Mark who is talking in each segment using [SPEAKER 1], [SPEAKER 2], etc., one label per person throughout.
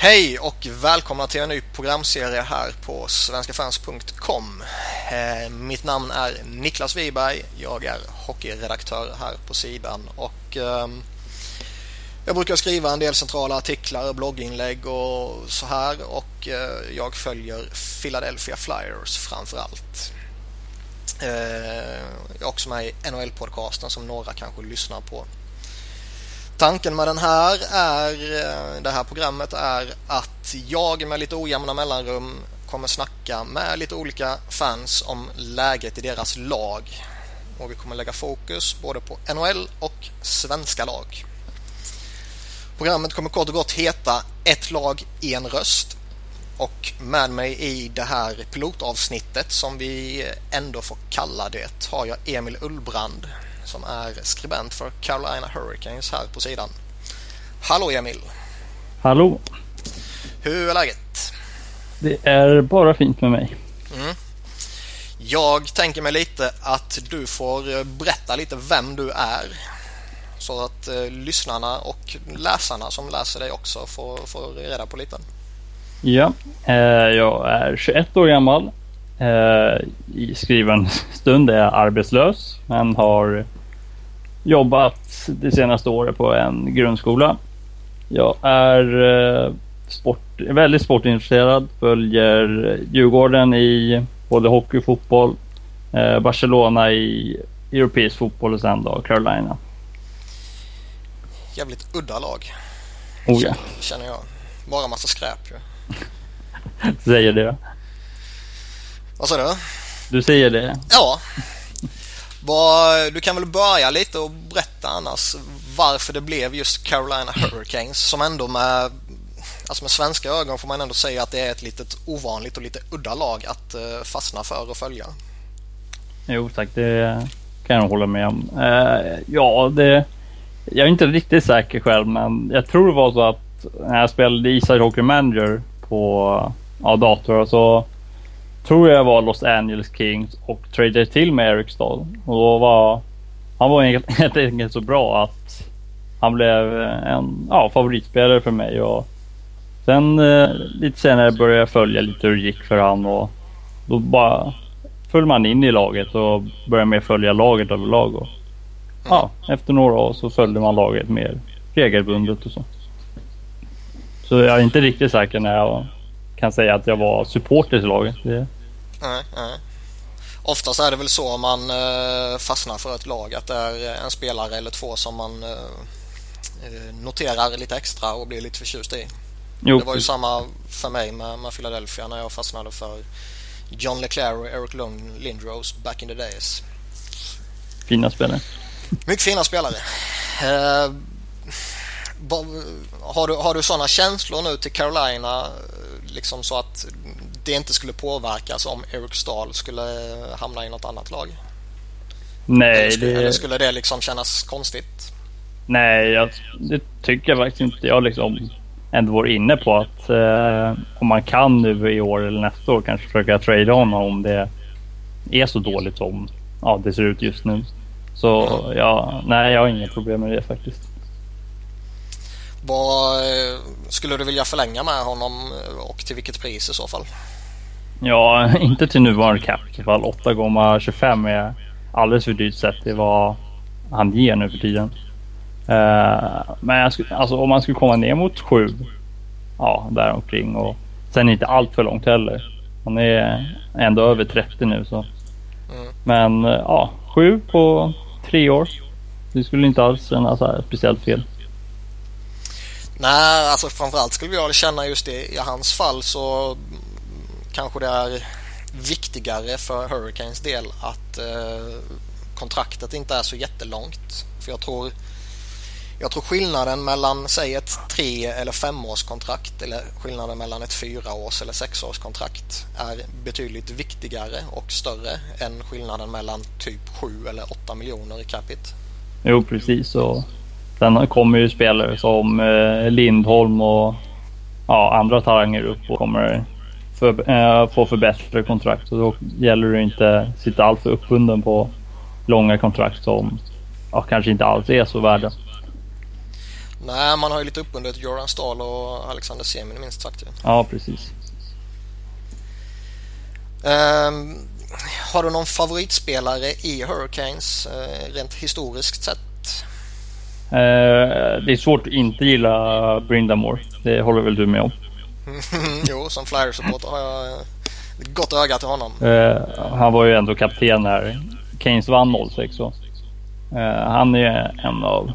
[SPEAKER 1] Hej och välkomna till en ny programserie här på svenskafans.com. Eh, mitt namn är Niklas Wiberg. Jag är hockeyredaktör här på sidan och ehm, jag brukar skriva en del centrala artiklar, blogginlägg och så här och eh, jag följer Philadelphia Flyers framför allt. Eh, jag är också med i NHL-podcasten som några kanske lyssnar på. Tanken med den här är, eh, det här programmet är att jag med lite ojämna mellanrum kommer snacka med lite olika fans om läget i deras lag. Och vi kommer lägga fokus både på NHL och svenska lag. Programmet kommer kort och gott heta Ett lag, en röst. Och med mig i det här pilotavsnittet som vi ändå får kalla det har jag Emil Ullbrand som är skribent för Carolina Hurricanes här på sidan. Hallå Emil!
[SPEAKER 2] Hallå!
[SPEAKER 1] Hur är läget?
[SPEAKER 2] Det är bara fint med mig. Mm.
[SPEAKER 1] Jag tänker mig lite att du får berätta lite vem du är. Så att eh, lyssnarna och läsarna som läser dig också får, får reda på lite.
[SPEAKER 2] Ja, eh, jag är 21 år gammal. Eh, I skriven stund är jag arbetslös men har jobbat det senaste året på en grundskola. Jag är eh, sport, väldigt sportintresserad, följer Djurgården i både hockey och fotboll, eh, Barcelona i europeisk fotboll och sen då Carolina.
[SPEAKER 1] Jävligt udda lag.
[SPEAKER 2] Oh ja.
[SPEAKER 1] Känner jag. Bara massa skräp ju.
[SPEAKER 2] säger det.
[SPEAKER 1] Vad sa du?
[SPEAKER 2] Du säger det.
[SPEAKER 1] Ja, du kan väl börja lite och berätta annars varför det blev just Carolina Hurricanes som ändå med, alltså med svenska ögon får man ändå säga att det är ett litet ovanligt och lite udda lag att eh, fastna för och följa.
[SPEAKER 2] Jo tack, det kan jag hålla med om. Uh, ja, det, jag är inte riktigt säker själv men jag tror det var så att när jag spelade Isar Hockey Manager på ja, dator så tror jag var Los Angeles Kings och tradade till med Eric Stahl. Och då var han var helt enkelt så bra att han blev eh, en ja, favoritspelare för mig. Och sen eh, lite senare började jag följa lite hur det gick för han och då bara föll man in i laget och började mer följa laget överlag. Och, ja, efter några år så följde man laget mer regelbundet och så. Så jag är inte riktigt säker när jag kan säga att jag var supporter till laget. Det,
[SPEAKER 1] Nej, nej. Oftast är det väl så om man eh, fastnar för ett lag att det är en spelare eller två som man eh, eh noterar lite extra och blir lite förtjust i. Jo. Det var ju samma för mig med, med Philadelphia när jag fastnade för John Leclerc och Eric Lund Lindros back in the days.
[SPEAKER 2] Fina spelare.
[SPEAKER 1] Mycket fina spelare. Eh, har, du, har du sådana känslor nu till Carolina liksom så att det inte skulle påverkas om Eric Stahl skulle hamna i något annat lag?
[SPEAKER 2] Nej,
[SPEAKER 1] eller skulle, det... eller skulle det liksom kännas konstigt?
[SPEAKER 2] Nej, jag, det tycker jag faktiskt inte. Jag liksom ändå var inne på att eh, om man kan nu i år eller nästa år kanske försöka trada honom om det är så dåligt som ja, det ser ut just nu. Så mm. ja, nej, jag har inga problem med det faktiskt.
[SPEAKER 1] Vad eh, skulle du vilja förlänga med honom och till vilket pris i så fall?
[SPEAKER 2] Ja, inte till nuvarande cap i alla fall. 8,25 är alldeles för dyrt sett till vad han ger nu för tiden. Uh, men skulle, alltså, om man skulle komma ner mot 7, ja däromkring och sen inte allt för långt heller. Han är ändå över 30 nu så. Mm. Men uh, ja, 7 på tre år. Det skulle inte alls kännas speciellt fel.
[SPEAKER 1] Nej, alltså framförallt skulle jag känna just det i hans fall så kanske det är viktigare för Hurricanes del att eh, kontraktet inte är så jättelångt. För jag tror, jag tror skillnaden mellan säg ett tre eller femårskontrakt eller skillnaden mellan ett fyraårs eller sexårskontrakt är betydligt viktigare och större än skillnaden mellan typ sju eller åtta miljoner i capita.
[SPEAKER 2] Jo precis och sen kommer ju spelare som eh, Lindholm och ja, andra talanger upp och kommer för, äh, få förbättrade kontrakt. Och då gäller det inte att sitta alltför uppbunden på långa kontrakt som ja, kanske inte alls är så värda.
[SPEAKER 1] Nej, man har ju lite uppbundet Joran Stahl och Alexander Semin minst sagt.
[SPEAKER 2] Ja, precis.
[SPEAKER 1] Um, har du någon favoritspelare i Hurricanes uh, rent historiskt sett?
[SPEAKER 2] Uh, det är svårt att inte gilla Brindamore. Det håller väl du med om?
[SPEAKER 1] jo, som Flyers-supporter har jag gott öga till honom.
[SPEAKER 2] Uh, han var ju ändå kapten när Keynes vann 06. Så. han är en av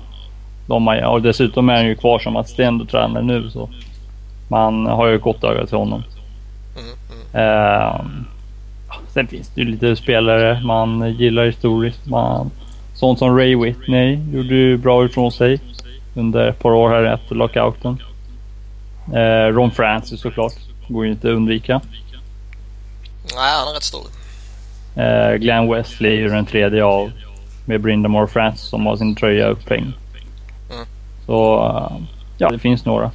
[SPEAKER 2] de man, och dessutom är han ju kvar som assisterande tränare nu så man har ju gott öga till honom. Mm, mm. Uh, sen finns det ju lite spelare man gillar historiskt. Man, sånt som Ray Whitney gjorde ju bra ifrån sig under ett par år här efter lockouten. Uh, Ron Francis såklart, går ju inte att undvika.
[SPEAKER 1] Nej, han är rätt stor.
[SPEAKER 2] Uh, Glenn Wesley är ju den tredje av med Brindamore Francis som har sin tröja upphängd. Så ja, det finns några.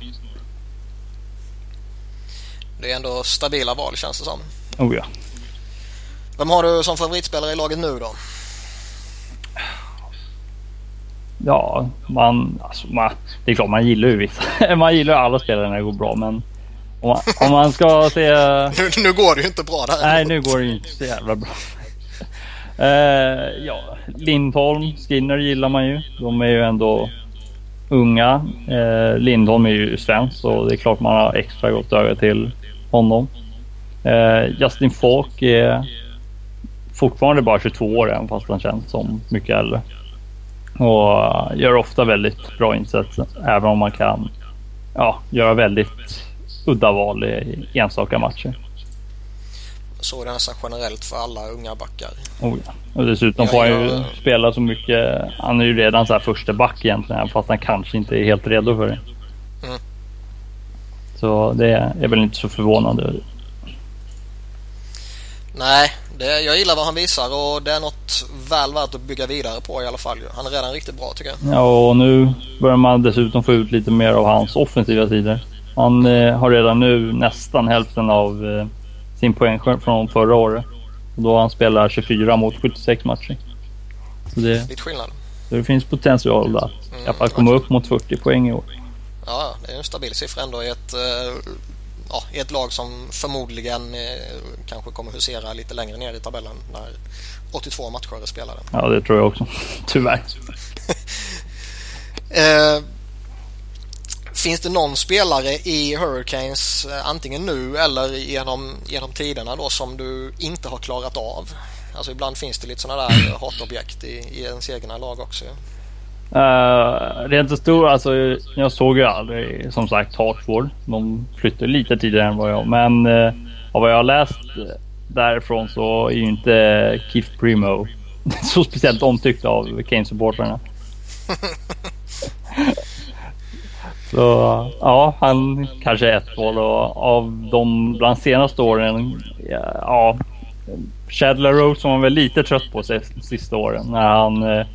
[SPEAKER 1] Det är ändå stabila val känns det som.
[SPEAKER 2] Oh ja.
[SPEAKER 1] Vem har du som favoritspelare i laget nu då?
[SPEAKER 2] Ja, man, alltså, man, det är klart man gillar ju vissa. man gillar alla spelare när det går bra men om man, om man ska se...
[SPEAKER 1] nu, nu går det ju inte bra där.
[SPEAKER 2] Nej, nu går det ju inte så jävla bra. uh, ja, Lindholm, Skinner gillar man ju. De är ju ändå unga. Eh, Lindholm är ju svensk så det är klart man har extra gott öga till honom. Eh, Justin Falk är fortfarande bara 22 år även fast han känns som mycket äldre. Och gör ofta väldigt bra insatser även om man kan ja, göra väldigt udda val i enstaka matcher.
[SPEAKER 1] Så är det nästan generellt för alla unga backar.
[SPEAKER 2] Oh ja. Och dessutom får han ju spela så mycket. Han är ju redan så här första back egentligen fast han kanske inte är helt redo för det. Mm. Så det är väl inte så förvånande.
[SPEAKER 1] Nej, det, jag gillar vad han visar och det är något väl värt att bygga vidare på i alla fall. Han är redan riktigt bra tycker jag.
[SPEAKER 2] Ja, och nu börjar man dessutom få ut lite mer av hans offensiva sidor. Han eh, har redan nu nästan hälften av eh, sin poäng från förra året. Och då han spelar 24 mot 76 matcher.
[SPEAKER 1] Så det, Lite skillnad.
[SPEAKER 2] Det finns potential att mm, i alla fall komma upp mot 40 poäng i år.
[SPEAKER 1] Ja, det är en stabil siffra ändå i ett, eh, ja, i ett lag som förmodligen eh, kanske kommer husera lite längre ner i tabellen när 82 matcher är spelade.
[SPEAKER 2] Ja, det tror jag också. Tyvärr.
[SPEAKER 1] eh, Finns det någon spelare i Hurricanes, eh, antingen nu eller genom, genom tiderna då, som du inte har klarat av? Alltså ibland finns det lite sådana där hatobjekt i, i ens egna lag också.
[SPEAKER 2] Uh, rent stor, alltså jag såg ju aldrig som sagt Hartford. De flyttade lite tidigare än vad jag. Men uh, av vad jag har läst därifrån så är ju inte Keith Primo så speciellt omtyckt av Kane-supportrarna. Så ja, han kanske är ett mål och av de bland senaste åren, ja, Shadler Rose var man väl lite trött på sig sista åren när han eh,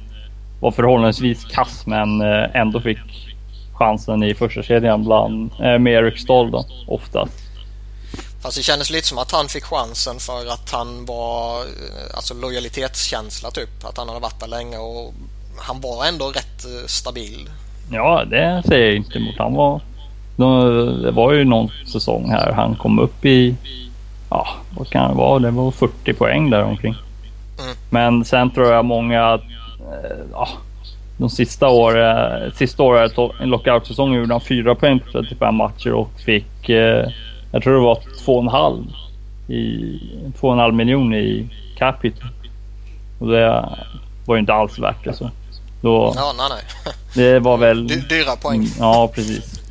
[SPEAKER 2] var förhållandevis kass men eh, ändå fick chansen i första kedjan bland, eh, med Eric Stahl då, oftast.
[SPEAKER 1] Fast det kändes lite som att han fick chansen för att han var, eh, alltså lojalitetskänsla typ, att han hade varit där länge och han var ändå rätt stabil
[SPEAKER 2] Ja, det säger jag inte emot. Han var... Det var ju någon säsong här han kom upp i... Ja, vad kan det vara? Det var 40 poäng där omkring. Mm. Men sen tror jag många... Eh, ja, de sista åren, sista året i lockout-säsongen gjorde han 4 poäng på 35 matcher och fick... Eh, jag tror det var 2,5 i 2,5 miljoner i capita. Och det var ju inte alls värt alltså.
[SPEAKER 1] Då, ja, nej, nej.
[SPEAKER 2] Det var väl...
[SPEAKER 1] dyra poäng. Mm,
[SPEAKER 2] ja, precis.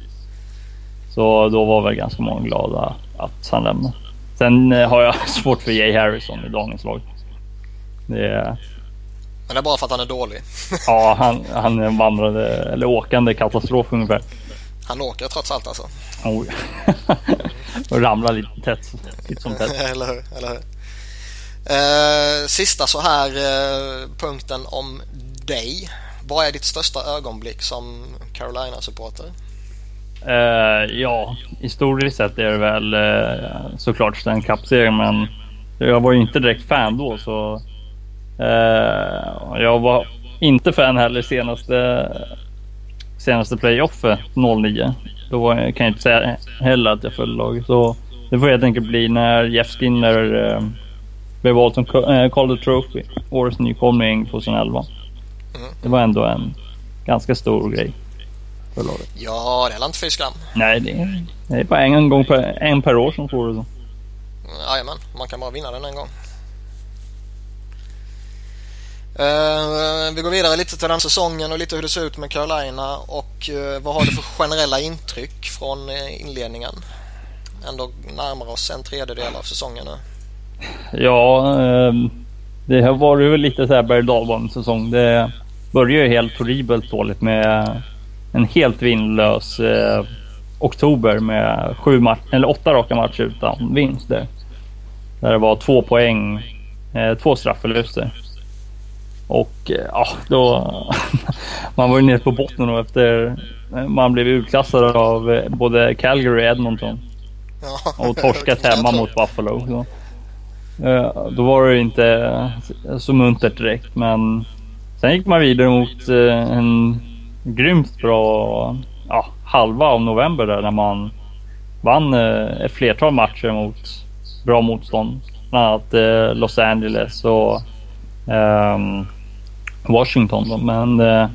[SPEAKER 2] Så då var väl ganska många glada att han lämnade. Sen eh, har jag svårt för Jay Harrison i dagens lag. Det.
[SPEAKER 1] Men det är bara för att han är dålig.
[SPEAKER 2] ja, han, han är en vandrande eller åkande katastrof ungefär.
[SPEAKER 1] Han åker trots allt alltså.
[SPEAKER 2] Oh. och ramlar lite tätt. Lite som tätt.
[SPEAKER 1] eller hur? Eller hur? Eh, sista så här eh, punkten om dig. Vad är ditt största ögonblick som Carolina-supporter?
[SPEAKER 2] Uh, ja, historiskt sett är det väl uh, såklart Stanley Cup-serien, men jag var ju inte direkt fan då, så jag var inte fan heller senaste senaste playoffet 09. Då kan jag inte säga heller att jag följde laget. Så det får helt enkelt bli när Jeff Skinner eh, blev vald som eh, Calder Trophy, årets nykomling 2011. Mm. Det var ändå en ganska stor grej
[SPEAKER 1] för laget. Ja, det är inte fy skam.
[SPEAKER 2] Nej, det är, det är bara en gång per, en per år som får det så.
[SPEAKER 1] Jajamän, man kan bara vinna den en gång. Uh, vi går vidare lite till den säsongen och lite hur det ser ut med Carolina och uh, vad har du för generella intryck från uh, inledningen? Ändå närmar oss en tredjedel av säsongen nu.
[SPEAKER 2] Ja, ehm, det har varit väl lite så här berg säsong. Det började ju helt horribelt dåligt med en helt vinnlös oktober med sju match, eller åtta raka matcher utan vinst. Där, där det var två poäng, två strafförluster. Och eh, ja, då... man var ju nere på botten då efter... Man blev utklassad av eh, både Calgary och Edmonton. och torskat hemma mot Buffalo. Så. Eh, då var det inte så muntert direkt, men sen gick man vidare mot en grymt bra ja, halva av november där när man vann ett flertal matcher mot bra motstånd. Bland annat Los Angeles och um, Washington. Då. Men eh,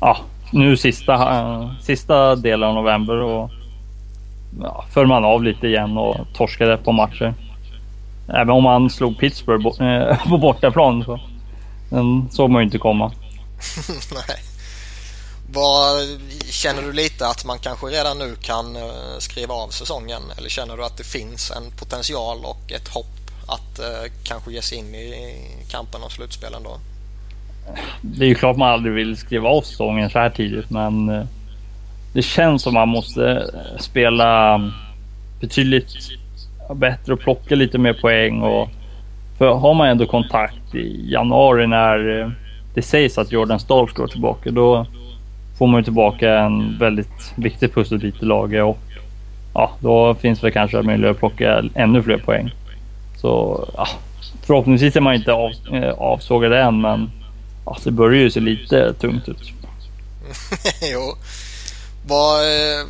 [SPEAKER 2] ja, nu sista, eh, sista delen av november och ja, föll man av lite igen och torskade på matcher. Även om man slog Pittsburgh eh, på bortaplan så den såg man ju inte komma.
[SPEAKER 1] Nej. Känner du lite att man kanske redan nu kan eh, skriva av säsongen? Eller känner du att det finns en potential och ett hopp att eh, kanske ge sig in i kampen om slutspelen då?
[SPEAKER 2] Det är ju klart man aldrig vill skriva av säsongen så här tidigt, men eh, det känns som man måste eh, spela mm, betydligt bättre och plocka lite mer poäng. Och, för har man ändå kontakt i januari när eh, det sägs att Jordan Starks går tillbaka, då får man ju tillbaka en väldigt viktig pusselbit i laget och ja, då finns det kanske möjlighet att plocka ännu fler poäng. Så ja, förhoppningsvis är man inte av, avsågad än, men Alltså det börjar ju se lite tungt ut.
[SPEAKER 1] jo. Vad, eh,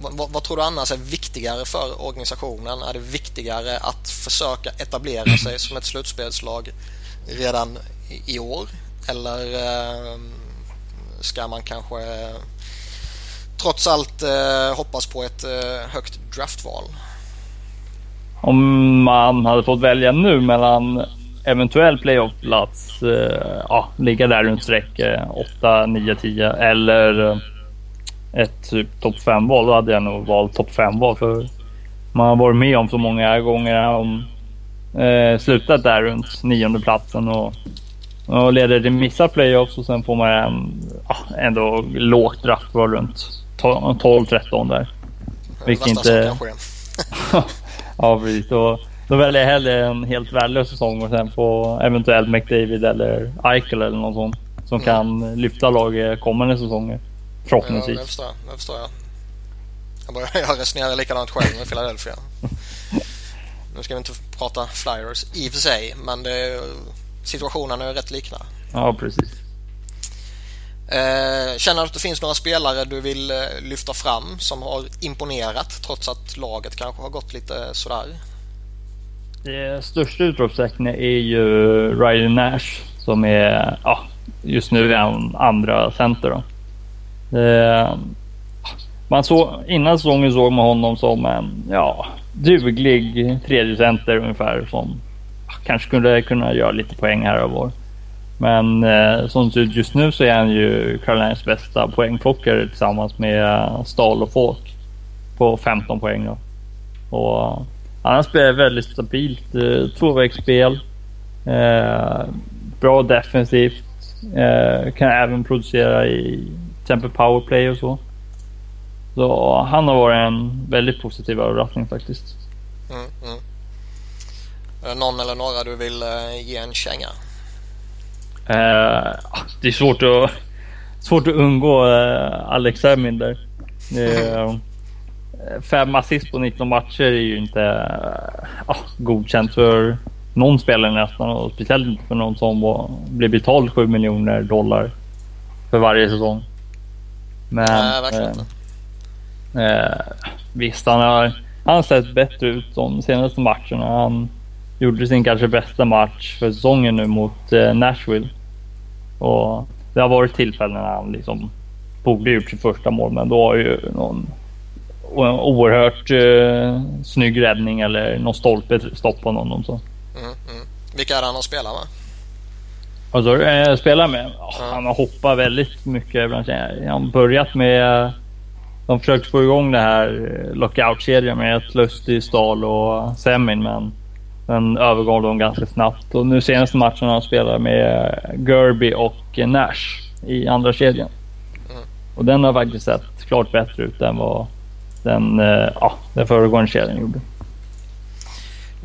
[SPEAKER 1] vad, vad, tror du annars är viktigare för organisationen? Är det viktigare att försöka etablera sig som ett slutspelslag redan i år? Eller eh, ska man kanske trots allt eh, hoppas på ett högt draftval?
[SPEAKER 2] Om man hade fått välja nu mellan eventuell playoff-plats, eh, ja, ligga där runt streck 8, 9, 10 eller eh, ett typ topp 5-val. Då hade jag nog valt topp 5-val för man har varit med om så många gånger om eh, slutat där runt nionde platsen och, och leder till missar playoffs och sen får man en, ja, ändå lågt draftval runt 12-13 där.
[SPEAKER 1] Vilket inte...
[SPEAKER 2] ja, precis. Och, då väljer jag hellre en helt värdelös säsong och sen få eventuellt McDavid eller Eichel eller någon sån som mm. kan lyfta laget kommande säsonger. Förhoppningsvis.
[SPEAKER 1] Ja, det förstår jag. Det förstår jag. Jag, börjar, jag resonerar likadant själv med Philadelphia. nu ska vi inte prata Flyers i och för sig, men det, situationen är rätt liknande.
[SPEAKER 2] Ja, precis.
[SPEAKER 1] Eh, känner du att det finns några spelare du vill eh, lyfta fram som har imponerat trots att laget kanske har gått lite sådär?
[SPEAKER 2] Det största utropstecknet är ju Riley Nash som är, ja, just nu är han andra center. Då. Eh, man såg, innan säsongen såg man honom som en ja, duglig tredje center ungefär som kanske skulle kunna göra lite poäng här och var. Men eh, som det ser ut just nu så är han ju Carolinas bästa poängplockare tillsammans med Stahl och Folk på 15 poäng. Då. Och han spelar väldigt stabilt eh, tvåvägsspel. Eh, bra defensivt. Eh, kan även producera i exempel powerplay och så. Så han har varit en väldigt positiv överraskning faktiskt. Mm, mm.
[SPEAKER 1] Är det någon eller några du vill ge en känga?
[SPEAKER 2] Uh, det är svårt att, svårt att undgå Alex Emin där. Uh, fem assist på 19 matcher är ju inte uh, godkänt för någon spelare nästan och speciellt inte för någon som var, blev betald 7 miljoner dollar för varje säsong. Men,
[SPEAKER 1] Nej, verkligen
[SPEAKER 2] eh,
[SPEAKER 1] inte.
[SPEAKER 2] eh, visst, han har, han har sett bättre ut de senaste matcherna. Han gjorde sin kanske bästa match för säsongen nu mot eh, Nashville. Och det har varit tillfällen när han liksom borde gjort sitt första mål, men då har ju någon oerhört eh, snygg räddning eller någon stolpe stoppat honom. Så.
[SPEAKER 1] Mm, mm. Vilka är han har spelat med?
[SPEAKER 2] Alltså, eh, spelar med? Ja,
[SPEAKER 1] Ja.
[SPEAKER 2] Han har hoppat väldigt mycket. ibland. Han har börjat med... De försökte få igång det här eh, lockout-kedjan med ett Lustig, Stahl och Semin, men den övergav de ganska snabbt. Och nu senaste matchen har han spelat med Gerby och Nash i andra kedjan.
[SPEAKER 1] Mm.
[SPEAKER 2] Och den har faktiskt sett klart bättre ut än vad den, eh, ja, den föregående kedjan gjorde.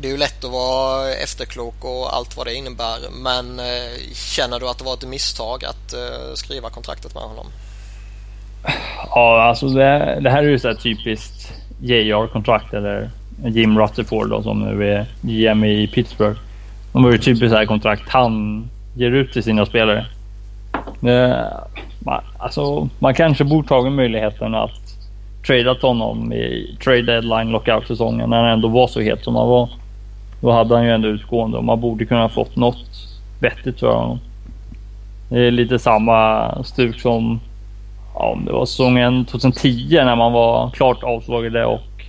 [SPEAKER 1] Det är ju lätt att vara efterklok och allt vad det innebär. Men eh, känner du att det var ett misstag att eh, skriva kontraktet med honom?
[SPEAKER 2] Ja, alltså det, det här är ju så här typiskt JR-kontrakt eller Jim Rutherford då, som nu är GM i Pittsburgh. De har ju typiskt så här kontrakt han ger ut till sina spelare. Alltså, man kanske borde tagit möjligheten att trada honom i trade deadline lockout-säsongen när han ändå var så het som han var. Då hade han ju ändå utgående och man borde kunna fått något vettigt för honom. Det är lite samma stuk som ja, om det var säsongen 2010 när man var klart avslagade och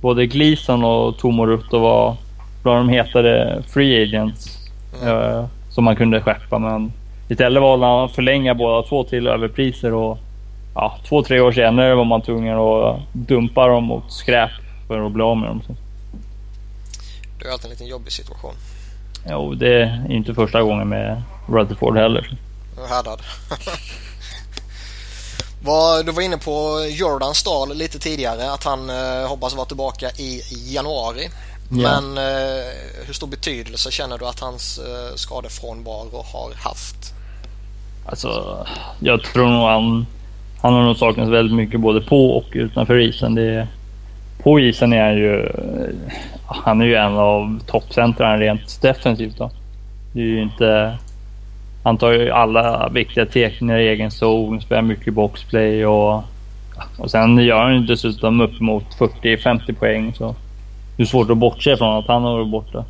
[SPEAKER 2] både Gleason och Tomo Rutto var bland de hetare free agents eh, som man kunde skeppa. Men istället valde han att förlänga båda två till överpriser och ja, två, tre år senare var man tvungen att dumpa dem mot skräp för att bli av med dem.
[SPEAKER 1] Det är alltid en liten jobbig situation.
[SPEAKER 2] jo, det är inte första gången med Rutherford heller.
[SPEAKER 1] Härdad. Du var inne på Jordan Stahl lite tidigare att han eh, hoppas vara tillbaka i januari.
[SPEAKER 2] Ja.
[SPEAKER 1] Men eh, hur stor betydelse känner du att hans eh, skadefrånvaro har haft?
[SPEAKER 2] Alltså, jag tror nog han, han har nog saknats väldigt mycket både på och utanför isen. Det, på isen är han ju, eh, han är ju en av toppcentrarna rent defensivt. Då. Det är ju inte, han tar ju alla viktiga teckningar i egen zon, spelar mycket boxplay och, och sen gör han ju dessutom upp mot 40-50 poäng. Så det är svårt att bortse från att han har varit borta.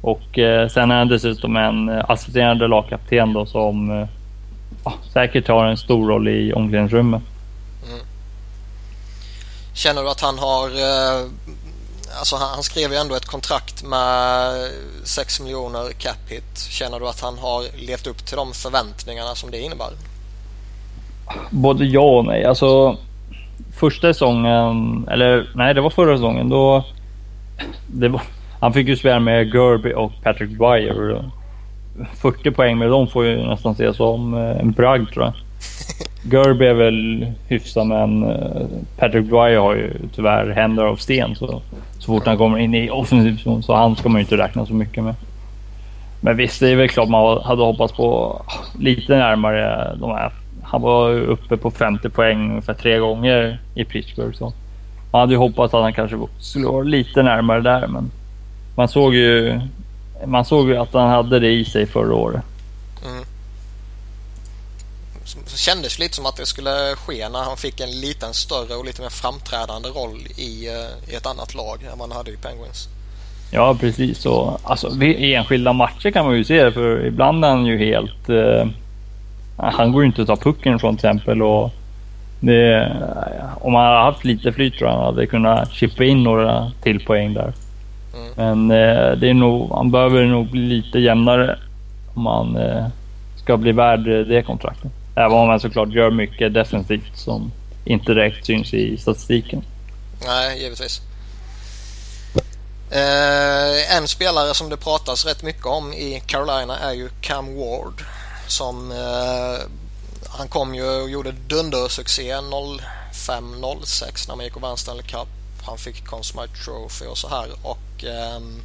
[SPEAKER 2] Och eh, sen är han dessutom en eh, assisterande lagkapten då som eh, säkert har en stor roll i omklädningsrummet.
[SPEAKER 1] Känner du att han har... Eh, alltså han, han skrev ju ändå ett kontrakt med 6 miljoner cap hit. Känner du att han har levt upp till de förväntningarna som det innebär?
[SPEAKER 2] Både ja och nej. Alltså första säsongen, eller nej det var förra säsongen. Då, det var, han fick ju spela med Gerby och Patrick Dwyer. 40 poäng med dem får ju nästan ses som eh, en bragd tror jag. Gerby är väl hyfsad men eh, Patrick Dwyer har ju tyvärr händer av sten så, så fort han kommer in i offensiv zon så han ska man ju inte räkna så mycket med. Men visst, det är väl klart man hade hoppats på lite närmare de här. Han var uppe på 50 poäng ungefär tre gånger i Pittsburgh. Så man hade ju hoppats att han kanske skulle vara lite närmare där men man såg ju man såg ju att han hade det i sig förra året.
[SPEAKER 1] Mm. Så kändes lite som att det skulle ske när han fick en liten större och lite mer framträdande roll i, eh, i ett annat lag än han hade i Penguins.
[SPEAKER 2] Ja, precis. Och, alltså, vid enskilda matcher kan man ju se det, för ibland är han ju helt... Eh, han går ju inte att ta pucken från till exempel. Och det, om han hade haft lite flyt tror jag han hade kunnat chippa in några till poäng där.
[SPEAKER 1] Mm.
[SPEAKER 2] Men eh, det är nog, han behöver nog bli lite jämnare om han eh, ska bli värd eh, det kontraktet. Även om han såklart gör mycket defensivt som inte direkt syns i statistiken.
[SPEAKER 1] Nej, givetvis. Eh, en spelare som det pratas rätt mycket om i Carolina är ju Cam Ward. Som eh, han kom ju och gjorde dundersuccé 05-06 när man gick och vann Stanley Cup. Han fick Conn Smythe Trophy och så här och ehm,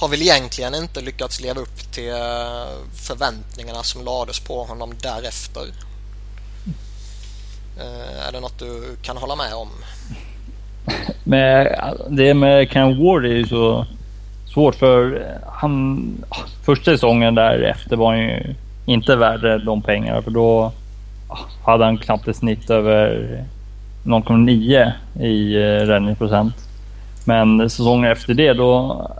[SPEAKER 1] har väl egentligen inte lyckats leva upp till eh, förväntningarna som lades på honom därefter. Eh, är det något du kan hålla med om?
[SPEAKER 2] med, det med Ken Ward är ju så svårt för han... Första säsongen därefter var han ju inte värd de pengarna för då hade han knappt ett snitt över 0,9 i eh, räddningsprocent. Men säsongen efter det då...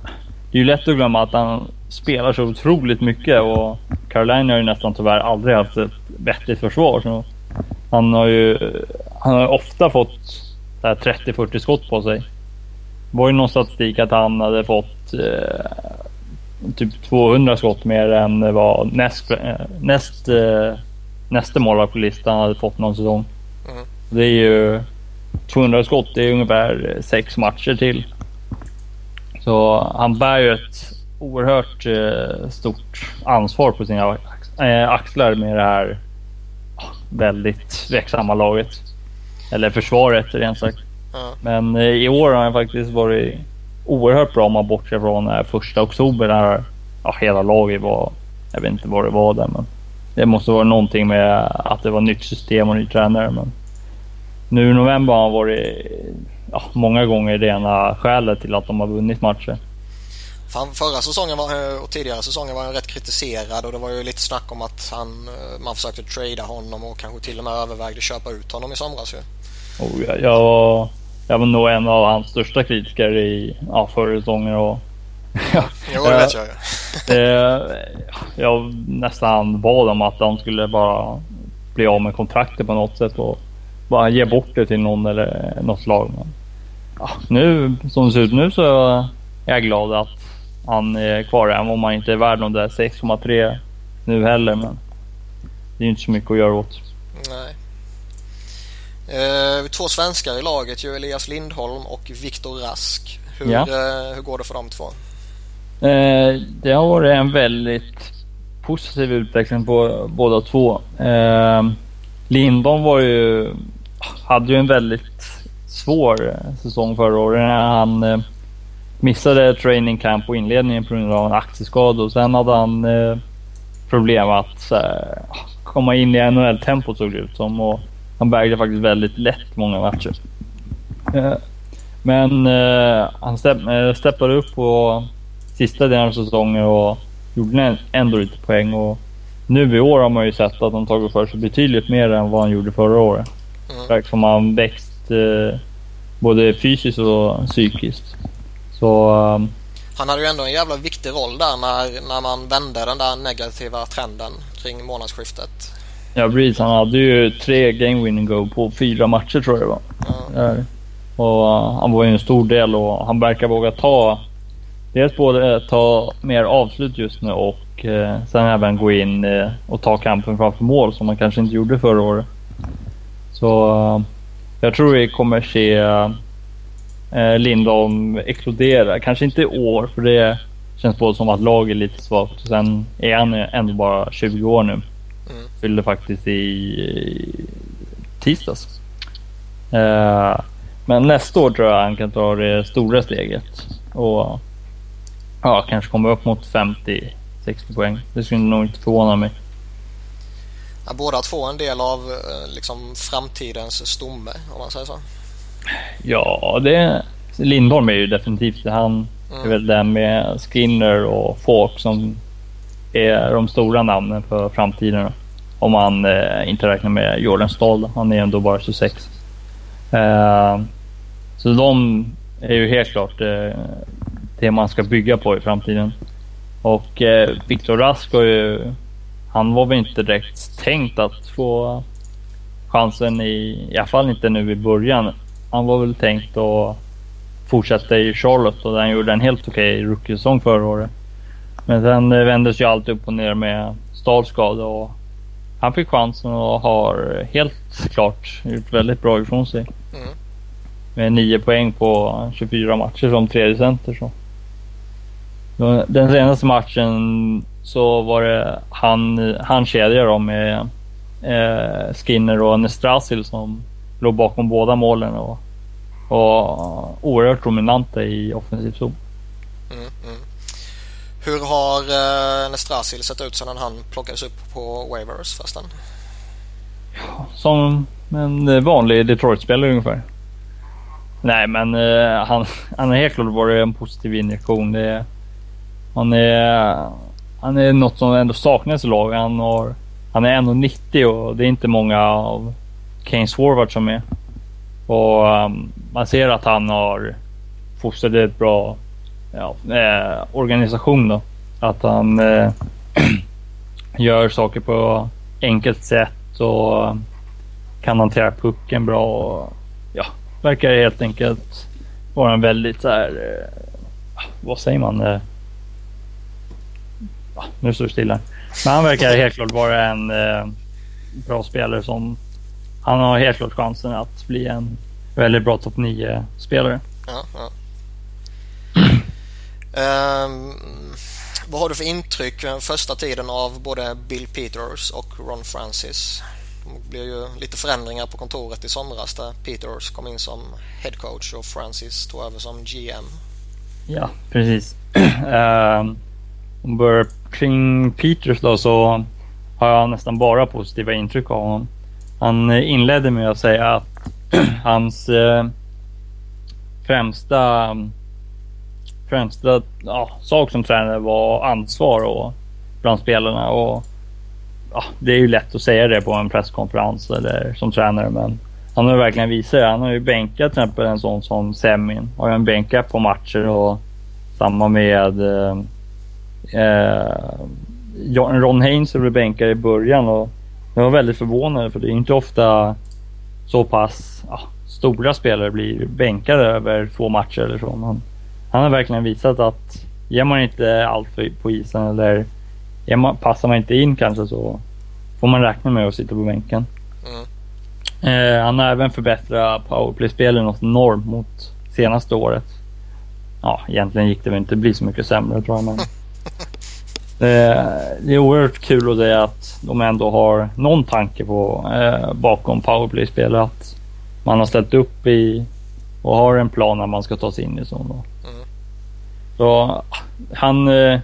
[SPEAKER 2] Det är ju lätt att glömma att han spelar så otroligt mycket och Carolina har ju nästan tyvärr aldrig haft ett vettigt försvar. Så han har ju han har ofta fått 30-40 skott på sig. Det var ju någon statistik att han hade fått eh, typ 200 skott mer än vad näst, näst, eh, nästa eh, målvakt på listan hade fått någon säsong. Mm. Det är ju 200 skott, det är ungefär sex matcher till. Så han bär ju ett oerhört eh, stort ansvar på sina eh, axlar med det här väldigt tveksamma laget. Eller försvaret rent sagt. Men eh, i år har han faktiskt varit oerhört bra om man bortser från första oktober när ja, hela laget var, jag vet inte vad det var där men det måste vara någonting med att det var nytt system och ny tränare. Men nu i november har han varit ja, många gånger det ena skälet till att de har vunnit matcher.
[SPEAKER 1] Förra säsongen var, eh, och tidigare säsongen var han rätt kritiserad och det var ju lite snack om att han, eh, man försökte trada honom och kanske till och med övervägde köpa ut honom i somras ju.
[SPEAKER 2] Oh, jag, jag, var, jag var nog en av hans största kritiker i ja, förra säsongen. Och,
[SPEAKER 1] ja, jo, det vet jag
[SPEAKER 2] ju. jag nästan bad om att de skulle bara bli av med kontraktet på något sätt och bara ge bort det till någon eller något lag. Men, ja, nu, som det ser ut nu så är jag glad att han är kvar. Även om han inte är värd de där 6,3 nu heller. Men det är inte så mycket att göra åt.
[SPEAKER 1] Nej. Eh, två svenskar i laget ju Elias Lindholm och Viktor Rask. Hur, ja. eh, hur går det för de två?
[SPEAKER 2] Eh, det har varit en väldigt positiv utveckling på båda två. Eh, Lindholm var ju, hade ju en väldigt svår eh, säsong förra året när han eh, missade training camp och inledningen på grund av en axelskada och sen hade han eh, problem att komma in i NHL-tempot såg det ut som. Och han vägde faktiskt väldigt lätt många matcher. Men han steppade upp på sista delen av säsongen och gjorde ändå lite poäng. Och nu i år har man ju sett att han tagit för sig betydligt mer än vad han gjorde förra året. Mm. Verkar som han växt eh, både fysiskt och psykiskt. Så... Um,
[SPEAKER 1] han hade ju ändå en jävla viktig roll där när, när man vände den där negativa trenden kring månadsskiftet.
[SPEAKER 2] Ja, precis. Han hade ju tre game winning go på fyra matcher tror jag det var. Ja. Och uh, han var ju en stor del och han verkar våga ta dels både ta mer avslut just nu och uh, sen även gå in uh, och ta kampen framför mål som han kanske inte gjorde förra året. Så jag tror vi kommer se eh, Lindholm explodera. Kanske inte i år, för det känns både som att laget är lite svagt. Sen är han ändå bara 20 år nu. Mm. Fyllde faktiskt i, i tisdags. Eh, men nästa år tror jag han kan ta det stora steget. Och ja, kanske komma upp mot 50-60 poäng. Det skulle nog inte förvåna mig.
[SPEAKER 1] Ja, båda två en del av eh, liksom, framtidens stomme om man säger så.
[SPEAKER 2] Ja, det... Lindholm är ju definitivt Han mm. är väl den med Skinner och Falk som är de stora namnen för framtiden. Om man eh, inte räknar med Jordan Stahl. Han är ändå bara 26. Eh, så de är ju helt klart eh, det man ska bygga på i framtiden. Och eh, Viktor Rask har ju... Han var väl inte direkt tänkt att få chansen i... I alla fall inte nu i början. Han var väl tänkt att fortsätta i Charlotte och där han gjorde en helt okej okay rookie-säsong förra året. Men sen vändes ju allt upp och ner med Stahlskada och han fick chansen och har helt klart gjort väldigt bra ifrån sig. Mm. Med 9 poäng på 24 matcher som tredje center. Så. Den senaste matchen så var det han, han kedja då med eh, Skinner och Nestrasil som låg bakom båda målen och och oerhört dominanta i offensiv zon. Mm, mm.
[SPEAKER 1] Hur har eh, Nestrasil sett ut sedan han plockades upp på waivers förresten?
[SPEAKER 2] Ja, som en vanlig Detroit-spelare ungefär. Nej, men eh, han, han har helt klart varit en positiv injektion. Det är, han, är, han är något som ändå saknas i laget. Han har han är 1,90 och det är inte många av Kanes forwards som är. Och um, man ser att han har fostrat ett bra ja, eh, organisation då. Att han eh, gör saker på enkelt sätt och eh, kan hantera pucken bra. Och, ja, verkar helt enkelt vara en väldigt så här, eh, vad säger man? Eh, Eh, nu står det stilla. Men han verkar helt klart vara en eh, bra spelare som han har helt klart chansen att bli en väldigt bra topp 9-spelare.
[SPEAKER 1] Ja, ja. Um, vad har du för intryck första tiden av både Bill Peters och Ron Francis? Det blev ju lite förändringar på kontoret i somras där Peters kom in som headcoach och Francis tog över som GM.
[SPEAKER 2] Ja, precis. um, kring Peters då så har jag nästan bara positiva intryck av honom. Han eh, inledde med att säga att hans eh, främsta främsta ja, sak som tränare var ansvar och bland spelarna. Och, ja, det är ju lätt att säga det på en presskonferens eller som tränare, men han har verkligen visat det. Han har ju bänkat till exempel en sån som Semin. Har ju en bänkat på matcher och samma med eh, eh, Ron Haynes blev bänkad i början och jag var väldigt förvånad för det är inte ofta så pass ja, stora spelare blir bänkade över två matcher eller så. Men han har verkligen visat att ger man inte allt på isen eller man, passar man inte in kanske så får man räkna med att sitta på bänken. Mm. Eh, han har även förbättrat powerplay-spelen något enormt mot senaste året. Ja, egentligen gick det väl inte bli så mycket sämre tror jag. Men det, det är oerhört kul att se att de ändå har någon tanke på eh, bakom powerplay-spelet. Att man har ställt upp i och har en plan när man ska ta sig in i zon. Mm. Så han, eh,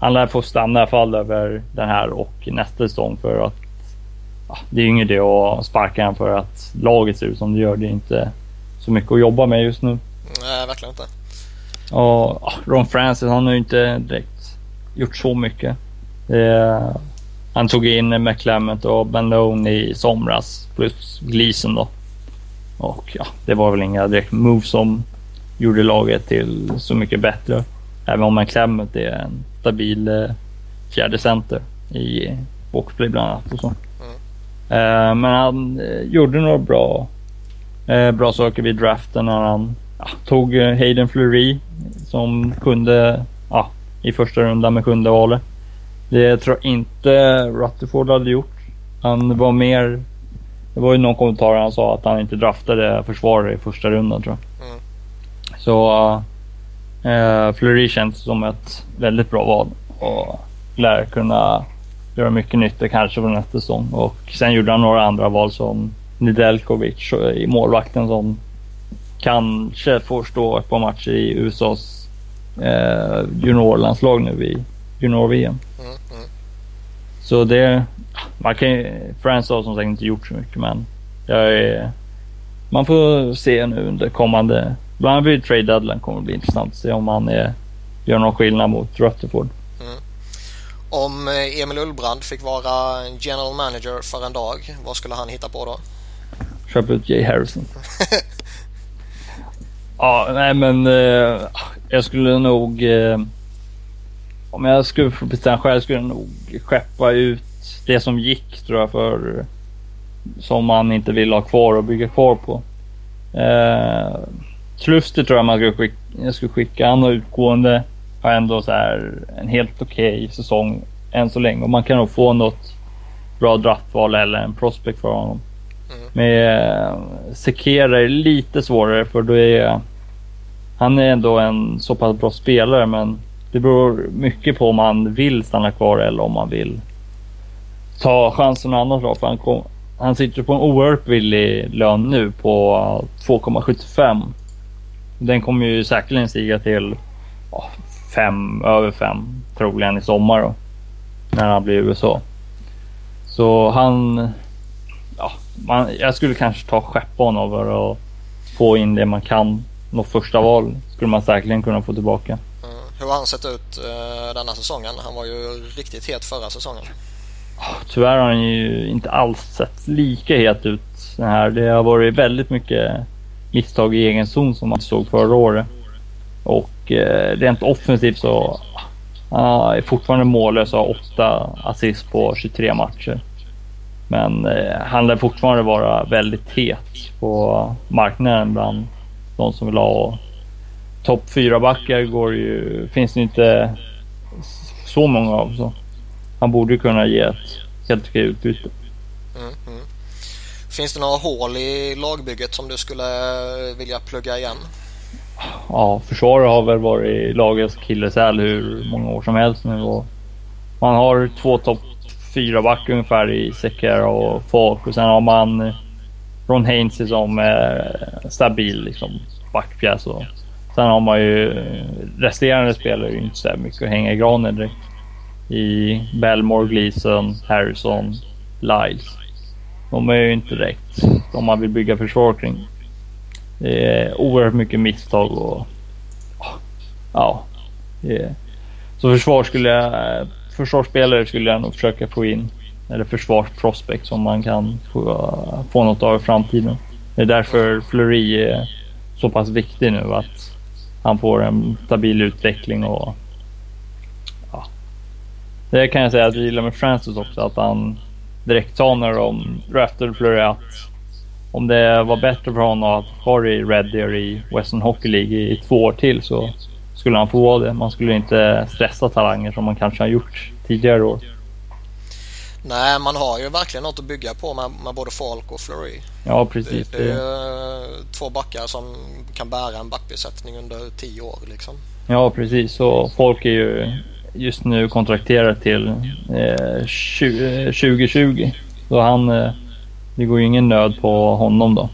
[SPEAKER 2] han lär få stanna i alla fall över den här och nästa säsong för att ja, det är ingen idé att sparka honom för att laget ser ut som det gör. Det är inte så mycket att jobba med just nu.
[SPEAKER 1] Nej, verkligen inte.
[SPEAKER 2] Och Ron Francis, han har ju inte direkt gjort så mycket. Eh, han tog in McClement och Ben i somras plus Gleason då. Och ja, det var väl inga direkt moves som gjorde laget till så mycket bättre. Även om McClement är en stabil eh, fjärde center i boxplay bland annat. Och så. Mm. Eh, men han eh, gjorde några bra, eh, bra saker vid draften när han ja, tog eh, Hayden Fleury som kunde i första rundan med sjunde valet. Det tror jag inte Rutherford hade gjort. Han var mer... Det var ju någon kommentar han sa att han inte draftade försvarare i första rundan tror jag. Mm. Så uh, Fleury känns som ett väldigt bra val och lär kunna göra mycket nytta kanske på nästa säsong. Och sen gjorde han några andra val som Nedeljkovic i målvakten som kanske får stå ett par matcher i USAs eh, juniorlandslag nu i junior-VM. Mm, mm. Så det, man kan ju, Frans har som sagt inte gjort så mycket men jag är, man får se nu under kommande, bland annat vid trade deadline kommer det bli intressant att se om han är, gör någon skillnad mot Rutherford. Mm.
[SPEAKER 1] Om eh, Emil Ullbrand fick vara general manager för en dag, vad skulle han hitta på då?
[SPEAKER 2] Köpa ut Jay Harrison. ja, nej men eh, jag skulle nog eh, om jag skulle få bestämma själv skulle jag nog skeppa ut det som gick tror jag för som man inte vill ha kvar och bygga kvar på. Eh, Kluster tror jag man skulle skicka, jag skulle skicka. Han och utgående har ändå så här en helt okej okay säsong än så länge och man kan nog få något bra draftval eller en prospect för honom. Mm. Med eh, Sekera är lite svårare för då är han är ändå en så pass bra spelare men det beror mycket på om han vill stanna kvar eller om han vill ta chansen något annat lag. För han, kom, han sitter på en oerhört billig lön nu på 2,75. Den kommer ju säkerligen stiga till fem, över 5 troligen i sommar då. När han blir i USA. Så han... Ja, man, jag skulle kanske ta skeppa honom för att få in det man kan. Något första val skulle man säkerligen kunna få tillbaka.
[SPEAKER 1] Hur har han sett ut uh, denna säsongen? Han var ju riktigt het förra säsongen.
[SPEAKER 2] Tyvärr har han ju inte alls sett lika het ut. Den här. Det har varit väldigt mycket misstag i egen zon som man såg förra året. Och eh, rent offensivt så han är fortfarande mållös och har åtta assist på 23 matcher. Men eh, han lär fortfarande vara väldigt het på marknaden bland de som vill ha. Topp fyra backar går ju, finns det inte så många av. Så han borde kunna ge ett helt okej utbyte. Mm, mm.
[SPEAKER 1] Finns det några hål i lagbygget som du skulle vilja plugga igen?
[SPEAKER 2] Ja, försvaret har väl varit lagets killesäl hur många år som helst nu. Och man har två topp fyra back ungefär i Sekera och Falk och sen har man Ron Hainsey som eh, stabil liksom, backpjäs. Och sen har man ju eh, resterande spelare inte så mycket att hänga i granen direkt. I Belmore, Gleason, Harrison, Lyles. De är ju inte direkt de man vill bygga försvar kring. Det är oerhört mycket misstag och ja. Så försvar skulle jag, eh, försvarsspelare skulle jag nog försöka få in. Eller försvarsprospect som man kan få, få något av i framtiden. Det är därför Fleury är så pass viktig nu att han får en stabil utveckling och ja. Det kan jag säga att jag gillar med Francis också att han direkt sa när de draftade Fleury att om det var bättre för honom att ha det i Red Deer i Western Hockey League i två år till så skulle han få vara det. Man skulle inte stressa talanger som man kanske har gjort tidigare år.
[SPEAKER 1] Nej, man har ju verkligen något att bygga på med, med både Falk och Flurry.
[SPEAKER 2] Ja, precis.
[SPEAKER 1] Det, det är två backar som kan bära en backbesättning under tio år liksom.
[SPEAKER 2] Ja, precis. Och Falk är ju just nu kontrakterad till eh, 20, 2020. Så han eh, det går ju ingen nöd på honom då.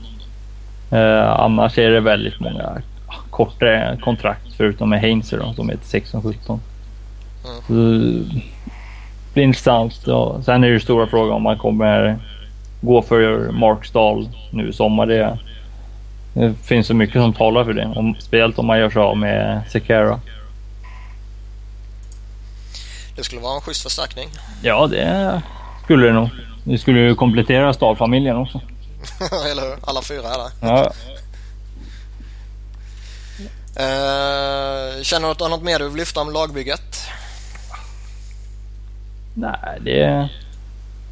[SPEAKER 2] Eh, annars är det väldigt många kortare kontrakt förutom med Heinzer då, som heter 16-17. Mm. Det blir intressant. Ja. Sen är det stora frågan om man kommer gå för Marksdal nu i sommar. Det, det finns så mycket som talar för det. Om, speciellt om man gör så av med Sekera.
[SPEAKER 1] Det skulle vara en schysst förstärkning.
[SPEAKER 2] Ja, det skulle det nog. Vi skulle ju komplettera Stahl-familjen också.
[SPEAKER 1] Eller hur? Alla fyra är där.
[SPEAKER 2] Ja.
[SPEAKER 1] Uh, känner du att du har något mer du vill lyfta om lagbygget?
[SPEAKER 2] Nej, det...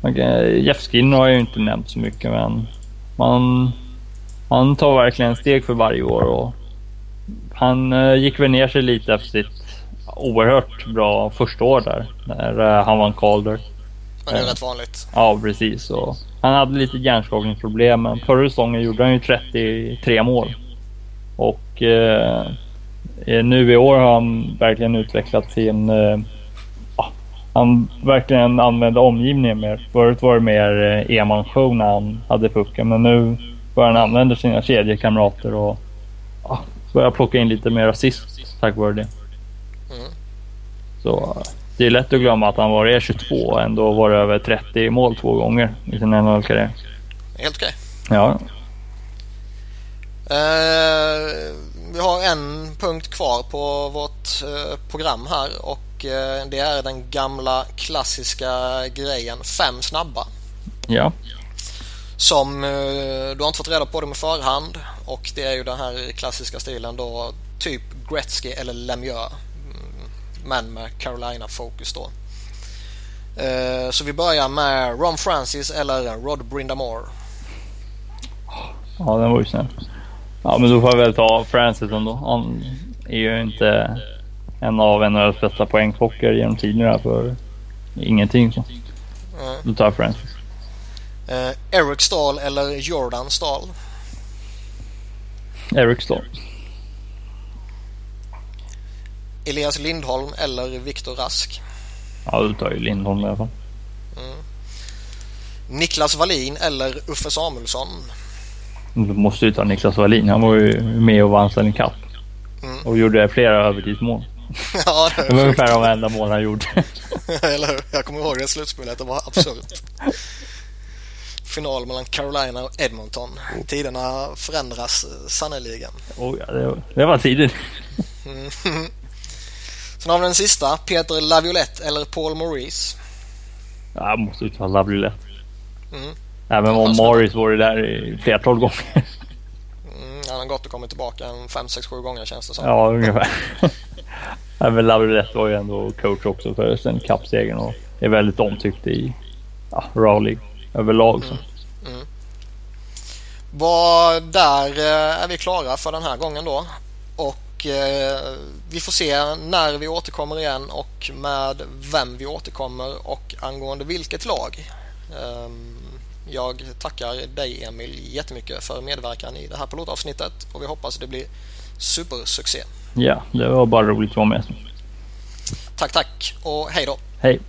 [SPEAKER 2] Okay. Jeff Skinner har jag ju inte nämnt så mycket, men man, man tar verkligen steg för varje år och han uh, gick väl ner sig lite efter sitt oerhört bra första år där, när uh, han vann Calder.
[SPEAKER 1] Men det är rätt vanligt.
[SPEAKER 2] Ja, precis. Och han hade lite hjärnskakningsproblem, men förra säsongen gjorde han ju 33 mål. Och eh, nu i år har han verkligen utvecklat sin... Eh, han verkligen använde omgivningen mer. Förut var det mer eh, enmansshow när han hade pucken, men nu börjar han använda sina kedjekamrater och ja, börjar plocka in lite mer assist tack vare det. Mm. Så det är lätt att glömma att han var E22 och ändå var över 30 mål två gånger i sin NHL-karriär.
[SPEAKER 1] Helt okej.
[SPEAKER 2] Okay. Ja.
[SPEAKER 1] Uh, vi har en punkt kvar på vårt uh, program här och uh, det är den gamla klassiska grejen fem snabba.
[SPEAKER 2] Ja.
[SPEAKER 1] Som du har inte fått reda på dem i förhand och det är ju den här klassiska stilen då typ Gretzky eller Lemieux men med Carolina-fokus då. Eh, så vi börjar med Ron Francis eller Rod Brindamore.
[SPEAKER 2] Ja, den var ju snäll. Ja, men då får jag väl ta Francis ändå. Han är ju inte en av NHLs bästa poängplockare genom tiderna för ingenting. Så. Mm. Då tar jag Francis.
[SPEAKER 1] Eh, Eric Stahl eller Jordan Stahl?
[SPEAKER 2] Eric Stahl.
[SPEAKER 1] Elias Lindholm eller Viktor Rask?
[SPEAKER 2] Ja, du tar ju Lindholm i alla fall. Mm.
[SPEAKER 1] Niklas Wallin eller Uffe Samuelsson?
[SPEAKER 2] Du måste ju ta Niklas Wallin. Han var ju med och vann Stanley Cup. Mm. Och gjorde flera övertidsmål.
[SPEAKER 1] ja, det,
[SPEAKER 2] det var ungefär de enda mål han gjorde.
[SPEAKER 1] eller hur? Jag kommer ihåg det slutspelet. Det var absurt. Final mellan Carolina och Edmonton. Tiderna förändras sannerligen.
[SPEAKER 2] Oh, ja, det, var, det var tiden.
[SPEAKER 1] Mm. Sen har vi den sista, Peter Laviolette eller Paul Maurice.
[SPEAKER 2] Jag måste ta Labrulett.
[SPEAKER 1] Mm.
[SPEAKER 2] Även om Morris var där i flertal gånger.
[SPEAKER 1] Mm, han har gått och kommit tillbaka en 5, 6, 7 gånger känns det som.
[SPEAKER 2] Ja, ungefär. Även Labrulett var ju ändå coach också för sen kappsegern och är väldigt omtyckt i ja, Raleigh överlag. Så. Mm. Mm.
[SPEAKER 1] Var där eh, är vi klara för den här gången då. Och eh, vi får se när vi återkommer igen och med vem vi återkommer och angående vilket lag. Um, jag tackar dig Emil jättemycket för medverkan i det här pilotavsnittet och vi hoppas det blir supersuccé.
[SPEAKER 2] Ja, det var bara roligt att vara med.
[SPEAKER 1] Tack, tack och hej då.
[SPEAKER 2] Hej.